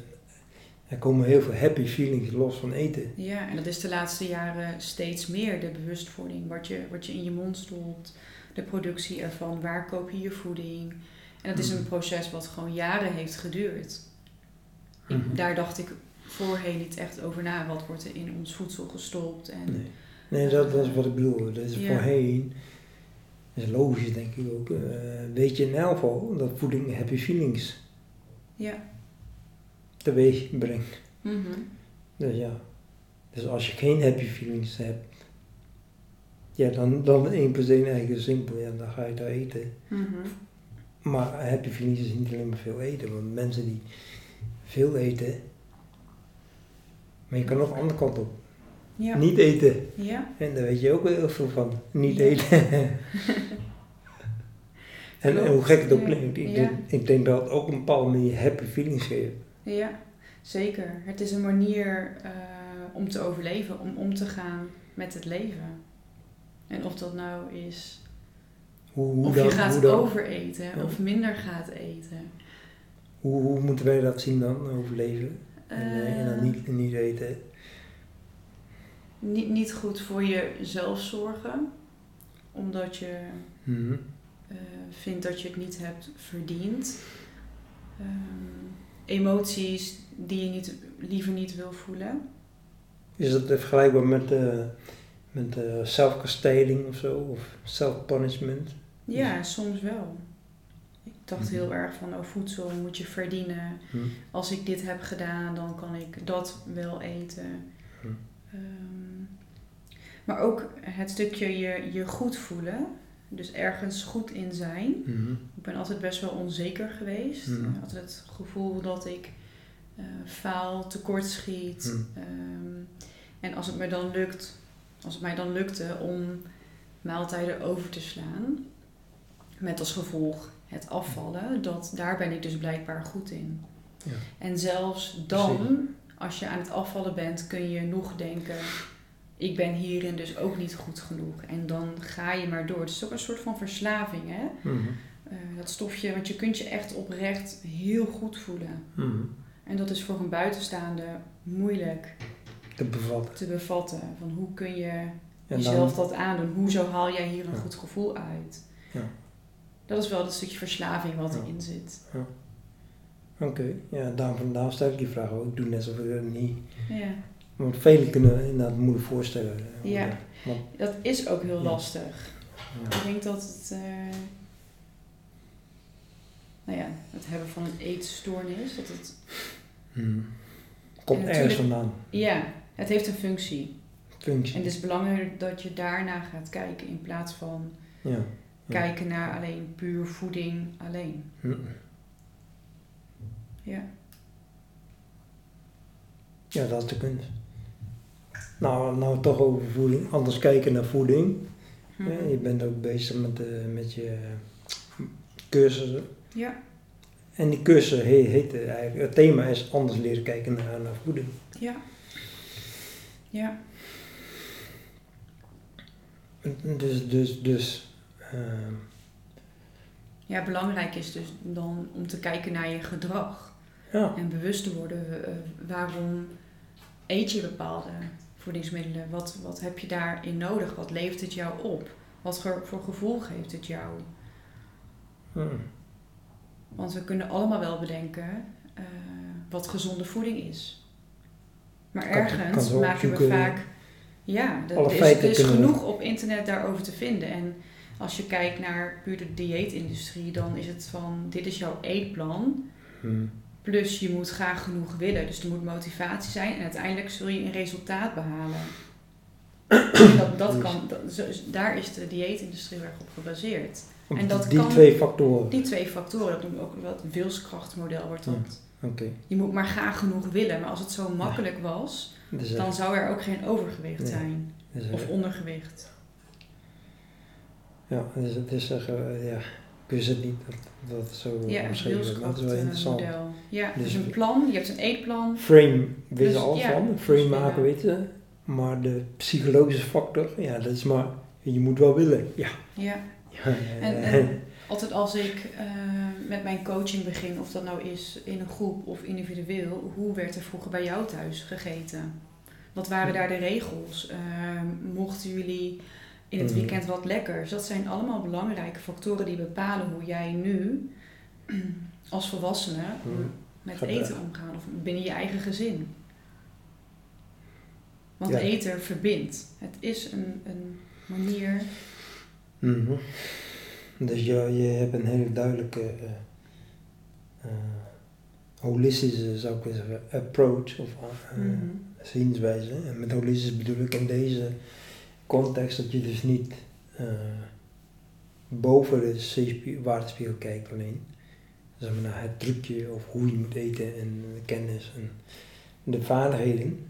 [SPEAKER 1] er komen heel veel happy feelings los van eten.
[SPEAKER 2] Ja, en dat is de laatste jaren steeds meer, de bewustwording. Wat je, wat je in je mond stopt, de productie ervan, waar koop je je voeding. En dat is een
[SPEAKER 1] Mhm.
[SPEAKER 2] proces wat gewoon jaren heeft geduurd.
[SPEAKER 1] Mhm.
[SPEAKER 2] daar dacht ik voorheen niet echt over na. Wat wordt er in ons voedsel gestopt? En,
[SPEAKER 1] Nee, nee dat, dat is wat ik bedoel. Dat is voorheen, dat is logisch denk ik ook, eh, weet je in elk geval dat voeding happy feelings
[SPEAKER 2] Ja.
[SPEAKER 1] teweeg brengt.
[SPEAKER 2] Mhm.
[SPEAKER 1] Dus ja, dus als je geen happy feelings hebt, ja, dan, dan 1 plus 1 eigenlijk simpel, ja, dan ga je daar eten.
[SPEAKER 2] Mhm.
[SPEAKER 1] Maar happy feelings is niet alleen maar veel eten, want mensen die veel eten, maar je kan ook de andere kant op.
[SPEAKER 2] Ja.
[SPEAKER 1] Niet eten.
[SPEAKER 2] Ja.
[SPEAKER 1] En daar weet je ook wel heel veel van. Niet
[SPEAKER 2] Ja.
[SPEAKER 1] eten. [LAUGHS] en, hoe gek het ook klinkt, ik, denk, ik denk dat het ook een bepaalde manier happy feelings geeft.
[SPEAKER 2] Ja, zeker. Het is een manier eh, om te overleven, om om te gaan met het leven. En of dat nou is
[SPEAKER 1] Hoe, hoe
[SPEAKER 2] of
[SPEAKER 1] dan,
[SPEAKER 2] je gaat overeten of minder gaat eten.
[SPEAKER 1] Hoe, hoe moeten wij dat zien dan, overleven? En, eh, en dan
[SPEAKER 2] Eh,
[SPEAKER 1] niet, niet eten.
[SPEAKER 2] niet, niet goed voor jezelf zorgen, omdat je
[SPEAKER 1] Mhm.
[SPEAKER 2] eh, vindt dat je het niet hebt verdiend. Ehm, emoties die je niet, liever niet wil voelen.
[SPEAKER 1] Is dat vergelijkbaar met, eh met zelfkastijding of zo? Of self-punishment?
[SPEAKER 2] Ja, soms wel. Dacht
[SPEAKER 1] Mhm.
[SPEAKER 2] heel erg van, oh, voedsel moet je verdienen.
[SPEAKER 1] Hm.
[SPEAKER 2] Als ik dit heb gedaan, dan kan ik dat wel eten.
[SPEAKER 1] Hm.
[SPEAKER 2] Ehm, maar ook het stukje je, je goed voelen. Dus ergens goed in zijn.
[SPEAKER 1] Mhm.
[SPEAKER 2] Ik ben altijd best wel onzeker geweest.
[SPEAKER 1] Mhm.
[SPEAKER 2] Had altijd het gevoel dat ik eh, faal, tekortschiet.
[SPEAKER 1] Mhm.
[SPEAKER 2] Ehm, en als het me dan lukt, als het mij dan lukte om maaltijden over te slaan, met als gevolg het afvallen, dat, daar ben ik dus blijkbaar goed in.
[SPEAKER 1] Ja.
[SPEAKER 2] En zelfs dan, als je aan het afvallen bent, kun je nog denken, ik ben hierin dus ook niet goed genoeg. En dan ga je maar door. Het is ook een soort van verslaving, hè?
[SPEAKER 1] Mhm.
[SPEAKER 2] Eh, dat stofje, want je kunt je echt oprecht heel goed voelen.
[SPEAKER 1] Mhm.
[SPEAKER 2] En dat is voor een buitenstaande moeilijk
[SPEAKER 1] Te bevatten.
[SPEAKER 2] te bevatten. Van hoe kun je
[SPEAKER 1] En
[SPEAKER 2] jezelf
[SPEAKER 1] dan,
[SPEAKER 2] dat aandoen? Hoezo haal jij hier een
[SPEAKER 1] Ja.
[SPEAKER 2] goed gevoel uit?
[SPEAKER 1] Ja.
[SPEAKER 2] Dat is wel dat stukje verslaving wat erin zit.
[SPEAKER 1] Oké, ja, daarom, daarom stel ik die vraag ook. Ik doe net alsof ik niet...
[SPEAKER 2] Ja.
[SPEAKER 1] Want velen kunnen inderdaad moeilijk voorstellen. eh,
[SPEAKER 2] Ja.
[SPEAKER 1] dat-
[SPEAKER 2] is ook heel lastig.
[SPEAKER 1] ja.
[SPEAKER 2] Ik denk dat het... eh, nou ja, het hebben van een eetstoornis, dat het...
[SPEAKER 1] Mhm. Komt
[SPEAKER 2] En
[SPEAKER 1] ergens vandaan.
[SPEAKER 2] Ja, het heeft een functie.
[SPEAKER 1] Functie.
[SPEAKER 2] En het is belangrijk dat je daarna gaat kijken in plaats van
[SPEAKER 1] Ja.
[SPEAKER 2] Kijken naar alleen puur voeding alleen. Ja.
[SPEAKER 1] Ja, dat is de kunst. Nou, nou toch over voeding. Anders kijken naar voeding.
[SPEAKER 2] Mhm.
[SPEAKER 1] Ja, je bent ook bezig met, eh, met je cursussen.
[SPEAKER 2] Ja,
[SPEAKER 1] En die cursus he- heet eigenlijk, het thema is anders leren kijken naar, naar voeding.
[SPEAKER 2] ja. Ja,
[SPEAKER 1] Dus, dus, dus,
[SPEAKER 2] ja, belangrijk is dus dan om te kijken naar je gedrag.
[SPEAKER 1] ja,
[SPEAKER 2] En bewust te worden eh, waarom eet je bepaalde voedingsmiddelen. Wat, wat heb je daarin nodig? Wat levert het jou op? Wat voor, voor gevoel geeft het jou?
[SPEAKER 1] hm,
[SPEAKER 2] Want we kunnen allemaal wel bedenken eh, wat gezonde voeding is. Maar
[SPEAKER 1] Kan-
[SPEAKER 2] ergens maken we vaak Ja, er, is, is genoeg op internet daarover te vinden. En als je kijkt naar puur de dieetindustrie, dan is het van dit is jouw eetplan.
[SPEAKER 1] Hm.
[SPEAKER 2] Plus je moet graag genoeg willen. Dus er moet motivatie zijn en uiteindelijk zul je een resultaat behalen. En dat, dat kan, dat, daar is de dieetindustrie erg op gebaseerd.
[SPEAKER 1] Op
[SPEAKER 2] En dat
[SPEAKER 1] die
[SPEAKER 2] kan-
[SPEAKER 1] twee factoren.
[SPEAKER 2] Die twee factoren, dat noemen we ook wel het wilskrachtmodel wordt dat. Je moet maar graag genoeg willen. Maar als het zo makkelijk was, dan zou er ook geen overgewicht
[SPEAKER 1] Nee.
[SPEAKER 2] zijn. Of ondergewicht.
[SPEAKER 1] Ja, dus het is zeggen, eh, ja, ik wist het niet dat, dat zo
[SPEAKER 2] Ja, het
[SPEAKER 1] omschreven is wel interessant.
[SPEAKER 2] wilskrachtmodel. Ja,
[SPEAKER 1] Dus-
[SPEAKER 2] dus een plan. Je hebt een eetplan.
[SPEAKER 1] Frame weten
[SPEAKER 2] Dus, ja,
[SPEAKER 1] van,
[SPEAKER 2] dus
[SPEAKER 1] frame maken weten maar de psychologische factor, ja, dat is maar, je moet wel willen. Ja.
[SPEAKER 2] Ja.
[SPEAKER 1] ja
[SPEAKER 2] En,
[SPEAKER 1] eh,
[SPEAKER 2] en altijd als ik eh, met mijn coaching begin, of dat nou is in een groep of individueel, hoe werd er vroeger bij jou thuis gegeten? Wat waren daar de regels? Mochten jullie in het
[SPEAKER 1] Mhm.
[SPEAKER 2] weekend wat lekkers? Dat zijn allemaal belangrijke factoren die bepalen hoe jij nu [CLEARS THROAT] als volwassene
[SPEAKER 1] Mhm.
[SPEAKER 2] met eten omgaan of binnen je eigen gezin. Want
[SPEAKER 1] Ja.
[SPEAKER 2] eten verbindt. Het is een, een manier.
[SPEAKER 1] mhm. Dus je, je hebt een hele duidelijke eh, eh, holistische, zou ik willen zeggen, approach of
[SPEAKER 2] Mhm.
[SPEAKER 1] zienswijze. En met holistisch bedoel ik in deze context dat je dus niet eh, boven de waardespiegel kijkt alleen. Zeg maar naar het trucje of hoe je moet eten en de kennis en de vaardigheden.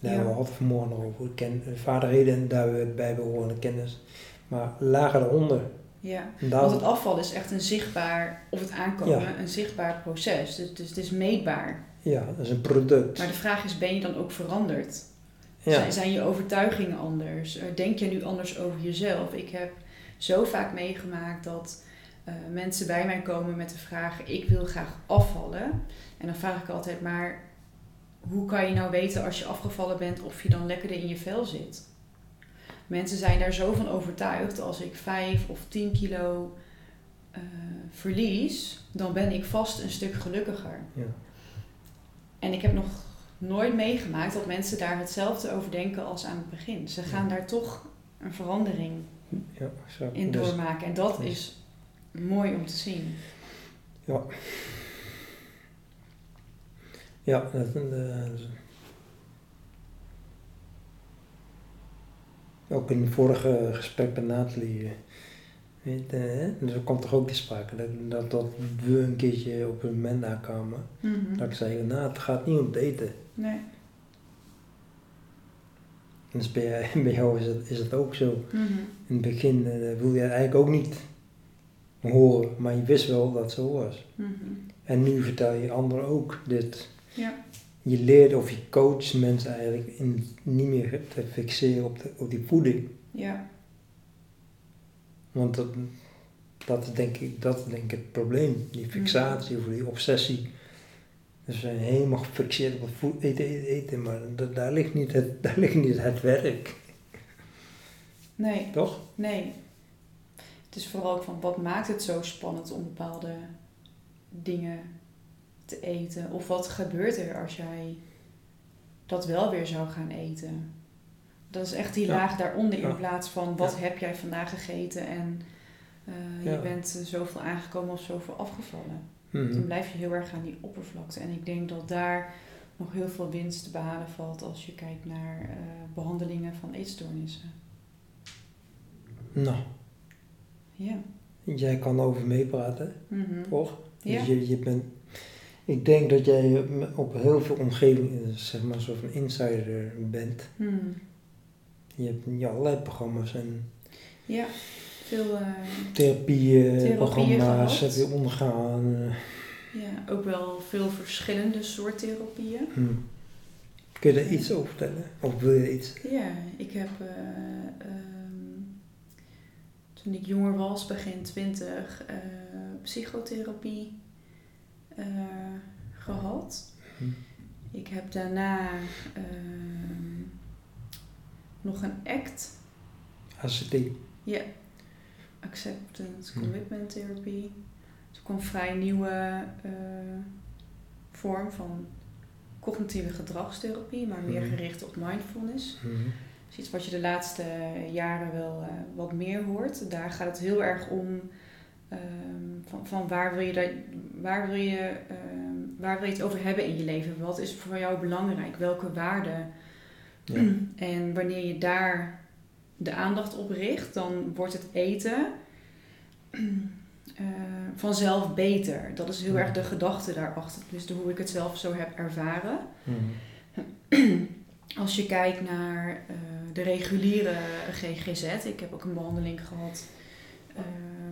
[SPEAKER 1] Daar
[SPEAKER 2] Ja.
[SPEAKER 1] hebben we altijd vanmorgen nog over. Ken, de vaardigheden en daarbij behorende kennis. Maar lager daaronder.
[SPEAKER 2] Ja. Want het afval is echt een zichtbaar, of het aankomen,
[SPEAKER 1] Ja.
[SPEAKER 2] een zichtbaar proces. Dus, dus het is meetbaar.
[SPEAKER 1] ja, dat is een product.
[SPEAKER 2] Maar de vraag is, ben je dan ook veranderd?
[SPEAKER 1] Ja.
[SPEAKER 2] Zijn, zijn je overtuigingen anders? Eh, Denk je nu anders over jezelf? Ik heb zo vaak meegemaakt dat eh, mensen bij mij komen met de vraag: ik wil graag afvallen. En dan vraag ik altijd maar: hoe kan je nou weten als je afgevallen bent of je dan lekkerder in je vel zit? Mensen zijn daar zo van overtuigd: als ik 5 of 10 kilo eh, verlies, dan ben ik vast een stuk gelukkiger.
[SPEAKER 1] Ja.
[SPEAKER 2] En ik heb nog nooit meegemaakt dat mensen daar hetzelfde over denken als aan het begin. Ze gaan daar toch een verandering
[SPEAKER 1] Ja, zo.
[SPEAKER 2] in
[SPEAKER 1] Dus-
[SPEAKER 2] doormaken. En dat
[SPEAKER 1] dus-
[SPEAKER 2] is mooi om te zien.
[SPEAKER 1] Ja, dat, eh, ook in het vorige gesprek met Nathalie, eh, weet, hè, dus er komt toch ook te sprake dat, dat, dat we een keertje op een moment aankwamen. Dat ik zei, nou het gaat niet om het eten.
[SPEAKER 2] Nee.
[SPEAKER 1] En dus bij, jou- [LAUGHS] bij jou is het, is ook zo.
[SPEAKER 2] Mhm.
[SPEAKER 1] In het begin eh, wil je eigenlijk ook niet horen, maar je wist wel dat het zo was.
[SPEAKER 2] Mhm.
[SPEAKER 1] En nu vertel je anderen ook dit.
[SPEAKER 2] Ja.
[SPEAKER 1] Je leert of je coacht mensen eigenlijk in niet meer te fixeren op, de, op die voeding.
[SPEAKER 2] Ja.
[SPEAKER 1] Want dat, dat, is denk ik, dat is denk ik het probleem. Die fixatie of die obsessie. Dus we zijn helemaal gefixeerd op eten, eten, eten. Maar da- daar, ligt niet het, [LAUGHS] daar ligt niet het werk.
[SPEAKER 2] Nee.
[SPEAKER 1] Toch?
[SPEAKER 2] Nee. Het is vooral ook van wat maakt het zo spannend om bepaalde dingen te eten? Of wat gebeurt er als jij dat wel weer zou gaan eten? Dat is echt die
[SPEAKER 1] Ja.
[SPEAKER 2] laag daaronder in
[SPEAKER 1] Ja.
[SPEAKER 2] plaats van wat
[SPEAKER 1] Ja.
[SPEAKER 2] heb jij vandaag gegeten en eh, je bent zoveel aangekomen of zoveel afgevallen.
[SPEAKER 1] Mhm.
[SPEAKER 2] Dan blijf je heel erg aan die oppervlakte. En ik denk dat daar nog heel veel winst te behalen valt als je kijkt naar eh, behandelingen van eetstoornissen.
[SPEAKER 1] Nou,
[SPEAKER 2] Ja.
[SPEAKER 1] jij kan over meepraten,
[SPEAKER 2] Mhm.
[SPEAKER 1] toch?
[SPEAKER 2] Ja.
[SPEAKER 1] Dus je, je bent, ik denk dat jij op heel veel omgevingen, zeg maar, een soort van insider bent.
[SPEAKER 2] Hmm.
[SPEAKER 1] Je hebt ja, allerlei programma's en
[SPEAKER 2] Ja, veel, eh,
[SPEAKER 1] therapieën,
[SPEAKER 2] Therapieën
[SPEAKER 1] programma's
[SPEAKER 2] gehad.
[SPEAKER 1] heb je ondergaan. eh.
[SPEAKER 2] ja, ook wel veel verschillende soort therapieën.
[SPEAKER 1] Hm. Kun je daar iets over vertellen? Of wil je iets?
[SPEAKER 2] Ja, ik heb eh, ehm, toen ik jonger was, begin twintig, eh, psychotherapie eh, gehad.
[SPEAKER 1] Hm.
[SPEAKER 2] Ik heb daarna ehm, nog een ACT,
[SPEAKER 1] ACT.
[SPEAKER 2] ja, Acceptance
[SPEAKER 1] Hm.
[SPEAKER 2] Commitment Therapy. Het is ook een vrij nieuwe eh, vorm van cognitieve gedragstherapie, maar meer
[SPEAKER 1] Hm.
[SPEAKER 2] gericht op mindfulness.
[SPEAKER 1] Hm.
[SPEAKER 2] Dus is iets wat je de laatste jaren wel eh, wat meer hoort. Daar gaat het heel erg om ehm, van, van waar wil je, dat, waar, wil je, ehm, waar wil je het over hebben in je leven? Wat is voor jou belangrijk? Welke waarden?
[SPEAKER 1] Ja. [CLEARS THROAT]
[SPEAKER 2] En wanneer je daar de aandacht op richt, dan wordt het eten eh, vanzelf beter. Dat is heel
[SPEAKER 1] Ja.
[SPEAKER 2] erg de gedachte daarachter. Dus de, hoe ik het zelf zo heb ervaren.
[SPEAKER 1] Mhm. [CLEARS THROAT]
[SPEAKER 2] Als je kijkt naar eh, de reguliere GGZ, ik heb ook een behandeling gehad, eh,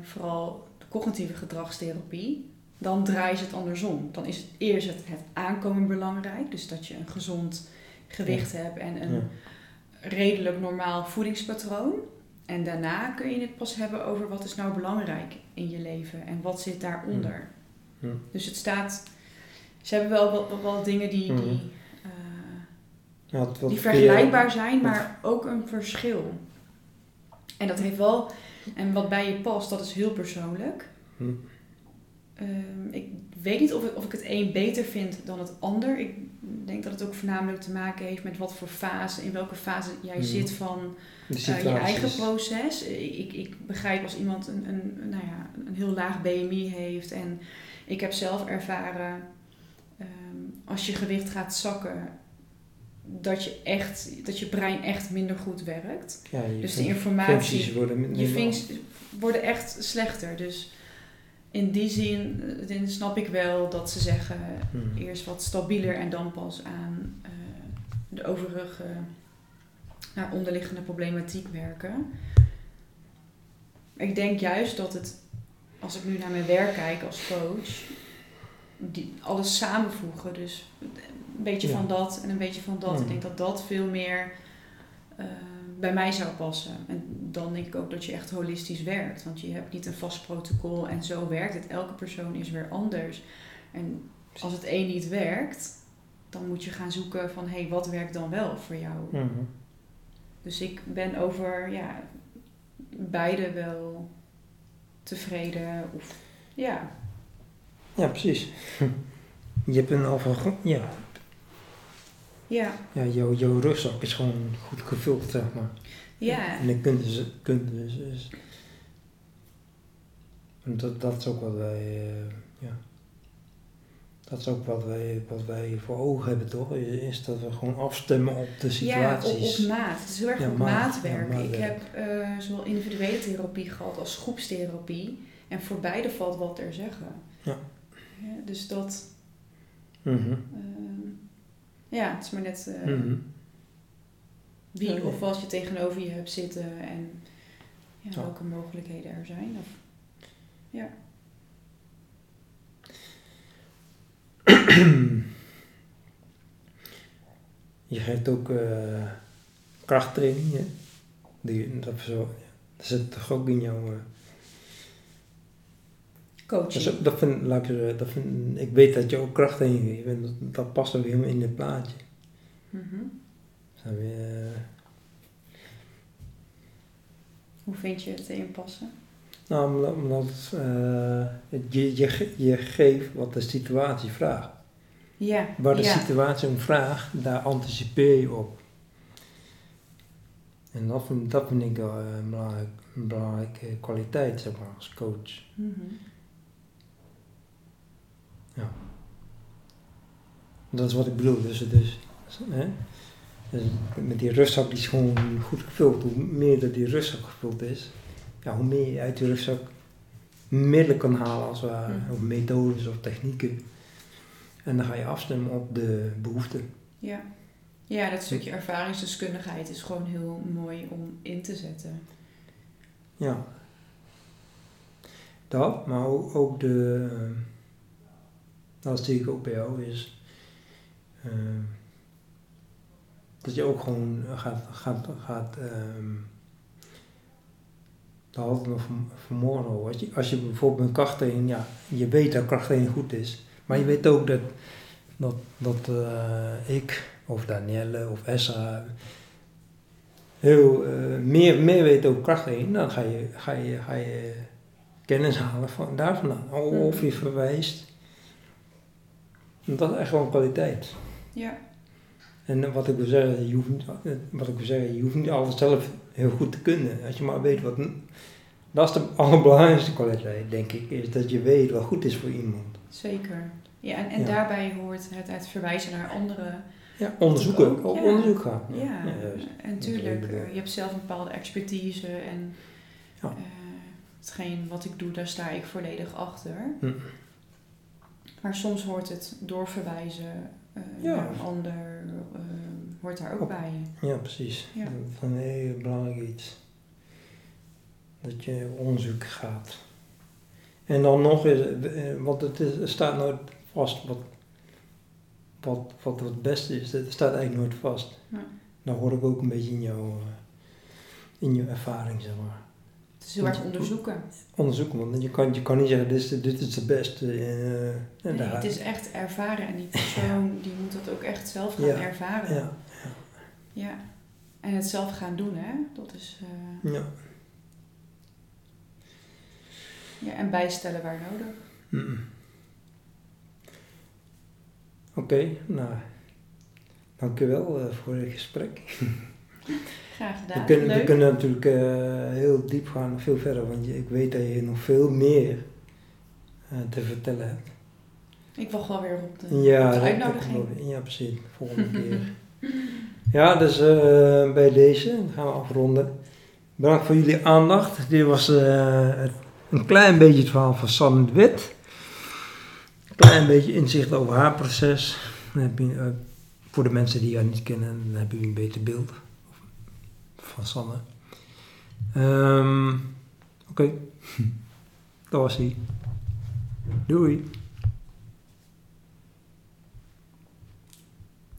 [SPEAKER 2] vooral de cognitieve gedragstherapie, dan draai je het andersom. Dan is het eerst het, het aankomen belangrijk, dus dat je een gezond gewicht hebt en een
[SPEAKER 1] Ja.
[SPEAKER 2] Redelijk normaal voedingspatroon. En daarna kun je het pas hebben over wat is nou belangrijk in je leven en wat zit daaronder.
[SPEAKER 1] Ja.
[SPEAKER 2] Dus het staat, ze hebben wel wel, wel dingen die, die eh,
[SPEAKER 1] Ja, wat- wat
[SPEAKER 2] die
[SPEAKER 1] je-
[SPEAKER 2] vergelijkbaar zijn, maar ook een verschil. En dat heeft wel, en wat bij je past, dat is heel persoonlijk.
[SPEAKER 1] Hm.
[SPEAKER 2] Ehm, ik weet niet of ik, of ik het een beter vind dan het ander. Ik denk dat het ook voornamelijk te maken heeft met wat voor fase, in welke fase jij
[SPEAKER 1] Mhm.
[SPEAKER 2] zit van eh, je eigen proces. Ik, ik, begrijp als iemand een, een, nou ja, een heel laag BMI heeft. En ik heb zelf ervaren, ehm, als je gewicht gaat zakken, dat je, echt, dat je brein echt minder goed werkt.
[SPEAKER 1] Ja,
[SPEAKER 2] Dus de informatie,
[SPEAKER 1] functies worden minder-
[SPEAKER 2] je functies worden echt slechter. Dus in die zin eh, dan snap ik wel dat ze zeggen
[SPEAKER 1] Mhm.
[SPEAKER 2] eerst wat stabieler en dan pas aan eh, de overige naar onderliggende problematiek werken. Ik denk juist dat het, als ik nu naar mijn werk kijk als coach, die, alles samenvoegen. Dus een beetje
[SPEAKER 1] Ja.
[SPEAKER 2] van dat en een beetje van dat. Ik denk dat dat veel meer eh, bij mij zou passen. En dan denk ik ook dat je echt holistisch werkt. Want je hebt niet een vast protocol en zo werkt het. Elke persoon is weer anders. En als het een niet werkt, dan moet je gaan zoeken van hé, hey, wat werkt dan wel voor jou?
[SPEAKER 1] Mhm.
[SPEAKER 2] Dus ik ben over ja, beide wel tevreden. Of, ja,
[SPEAKER 1] Ja, precies. [LAUGHS] Je hebt een over... Ja,
[SPEAKER 2] ja,
[SPEAKER 1] ja jouw, jouw rugzak is gewoon goed gevuld, zeg maar.
[SPEAKER 2] ja.
[SPEAKER 1] En dan kun je dus... Kun je dus, dus- en dat, dat is ook wat wij... eh, ja. Dat is ook wat wij, wat wij voor ogen hebben, toch? Is dat we gewoon afstemmen op de
[SPEAKER 2] Ja, op,
[SPEAKER 1] situaties.
[SPEAKER 2] op maat. Het is heel erg
[SPEAKER 1] Ja,
[SPEAKER 2] op
[SPEAKER 1] maat.
[SPEAKER 2] maat
[SPEAKER 1] Ja,
[SPEAKER 2] werken. ik
[SPEAKER 1] maatwerk.
[SPEAKER 2] heb eh, zowel individuele therapie gehad als groepstherapie. En voor beide valt wat ter zeggen.
[SPEAKER 1] Ja.
[SPEAKER 2] Ja, dus dat...
[SPEAKER 1] Mhm.
[SPEAKER 2] ehm, ja, het is maar net eh,
[SPEAKER 1] Mhm.
[SPEAKER 2] wie of wat je tegenover je hebt zitten en ja, welke mogelijkheden er zijn. Of, ja.
[SPEAKER 1] Je geeft ook eh, krachttraining, hè? Die, dat, zo, dat zit toch ook in jouw... eh,
[SPEAKER 2] Coaching.
[SPEAKER 1] dat vind, laat ik, zeggen, dat vind, ik weet dat je ook krachttraining geeft en dat, dat past ook helemaal in het plaatje.
[SPEAKER 2] Mhm.
[SPEAKER 1] Weer, eh,
[SPEAKER 2] Hoe vind je het erin passen?
[SPEAKER 1] nou, omdat, omdat eh, je, je, ge- je geeft wat de situatie vraagt.
[SPEAKER 2] Ja,
[SPEAKER 1] Waar de
[SPEAKER 2] ja.
[SPEAKER 1] situatie om vraagt, daar anticipeer je op. En dat vind, dat vind ik wel eh, een, belangrijk, een belangrijke kwaliteit, zeg maar, als coach.
[SPEAKER 2] Mhm.
[SPEAKER 1] Dat is wat ik bedoel. Dus, dus, hè? dus met die rugzak die is gewoon goed gevuld. Hoe meer dat die rugzak gevuld is, ja, hoe meer je uit die rugzak middelen kan halen als het ware.
[SPEAKER 2] Mhm.
[SPEAKER 1] Of methodes of technieken. En dan ga je afstemmen op de behoeften.
[SPEAKER 2] Ja. ja, dat stukje ervaringsdeskundigheid is gewoon heel mooi om in te zetten.
[SPEAKER 1] Ja. Dat, maar ook, de, dat zie ik ook bij jou, is eh, dat je ook gewoon gaat, gaat, gaat ehm dat ik nog van, vanmorgen al. Als je, als je bijvoorbeeld een krachttraining, ja, je weet dat krachttraining goed is, maar je weet ook dat, dat, dat eh, ik of Danielle of Esra heel eh, meer, meer weet over krachttraining, dan ga je, ga je, ga je kennis halen van daar vandaan. Of je verwijst. Dat is echt wel een kwaliteit.
[SPEAKER 2] Ja.
[SPEAKER 1] En wat ik wil zeggen, je hoeft niet, wat ik wil zeggen, je hoeft niet alles zelf heel goed te kunnen. Als je maar weet wat... Dat is de allerbelangrijkste kwaliteit, denk ik, is dat je weet wat goed is voor iemand.
[SPEAKER 2] Zeker. Ja, en, en
[SPEAKER 1] Ja.
[SPEAKER 2] daarbij hoort het, het verwijzen naar anderen.
[SPEAKER 1] Ja, onderzoeken,
[SPEAKER 2] ook,
[SPEAKER 1] op
[SPEAKER 2] ja.
[SPEAKER 1] onderzoek gaan.
[SPEAKER 2] Ja, en tuurlijk, eh, je hebt zelf een bepaalde expertise en
[SPEAKER 1] Ja.
[SPEAKER 2] eh, hetgeen wat ik doe, daar sta ik volledig achter.
[SPEAKER 1] Hm.
[SPEAKER 2] Maar soms hoort het doorverwijzen
[SPEAKER 1] Ja.
[SPEAKER 2] naar een ander, eh, hoort daar ook
[SPEAKER 1] Op-
[SPEAKER 2] bij.
[SPEAKER 1] Ja, precies.
[SPEAKER 2] Ja.
[SPEAKER 1] Is een heel belangrijk iets. Dat je onderzoek gaat. En dan nog is, eh, want het, is, het staat nooit vast wat, wat, wat het beste is. Het staat eigenlijk nooit vast.
[SPEAKER 2] Ja.
[SPEAKER 1] Dat hoor ik ook een beetje in jouw, eh, in jouw ervaring, zeg maar.
[SPEAKER 2] Is heel erg onderzoeken.
[SPEAKER 1] Onderzoeken, want je kan, je kan niet zeggen, dit is, dit is de beste. en
[SPEAKER 2] Nee, het is echt ervaren en die persoon die moet dat ook echt zelf gaan
[SPEAKER 1] Ja.
[SPEAKER 2] ervaren.
[SPEAKER 1] ja,
[SPEAKER 2] Ja. En het zelf gaan doen, hè. Dat is... eh,
[SPEAKER 1] ja.
[SPEAKER 2] ja, en bijstellen waar nodig.
[SPEAKER 1] Mm. Oké, nou, dankjewel eh voor het gesprek. [LAUGHS]
[SPEAKER 2] Graag gedaan.
[SPEAKER 1] We kunnen, we
[SPEAKER 2] Leuk.
[SPEAKER 1] kunnen natuurlijk eh, heel diep gaan, veel verder, want ik weet dat je nog veel meer eh, te vertellen hebt.
[SPEAKER 2] Ik wacht wel weer op de,
[SPEAKER 1] Ja,
[SPEAKER 2] op de uitnodiging.
[SPEAKER 1] ja precies, volgende [LAUGHS] keer. Ja, dus eh, bij deze gaan we afronden. Bedankt voor jullie aandacht. Dit was een klein beetje het verhaal van Sanne de Wit. Een klein beetje inzicht over haar proces. Dan heb je, voor de mensen die haar niet kennen, dan hebben jullie een beter beeld van Sanne. Ehm, Oké, [LAUGHS] dat was hij. Doei.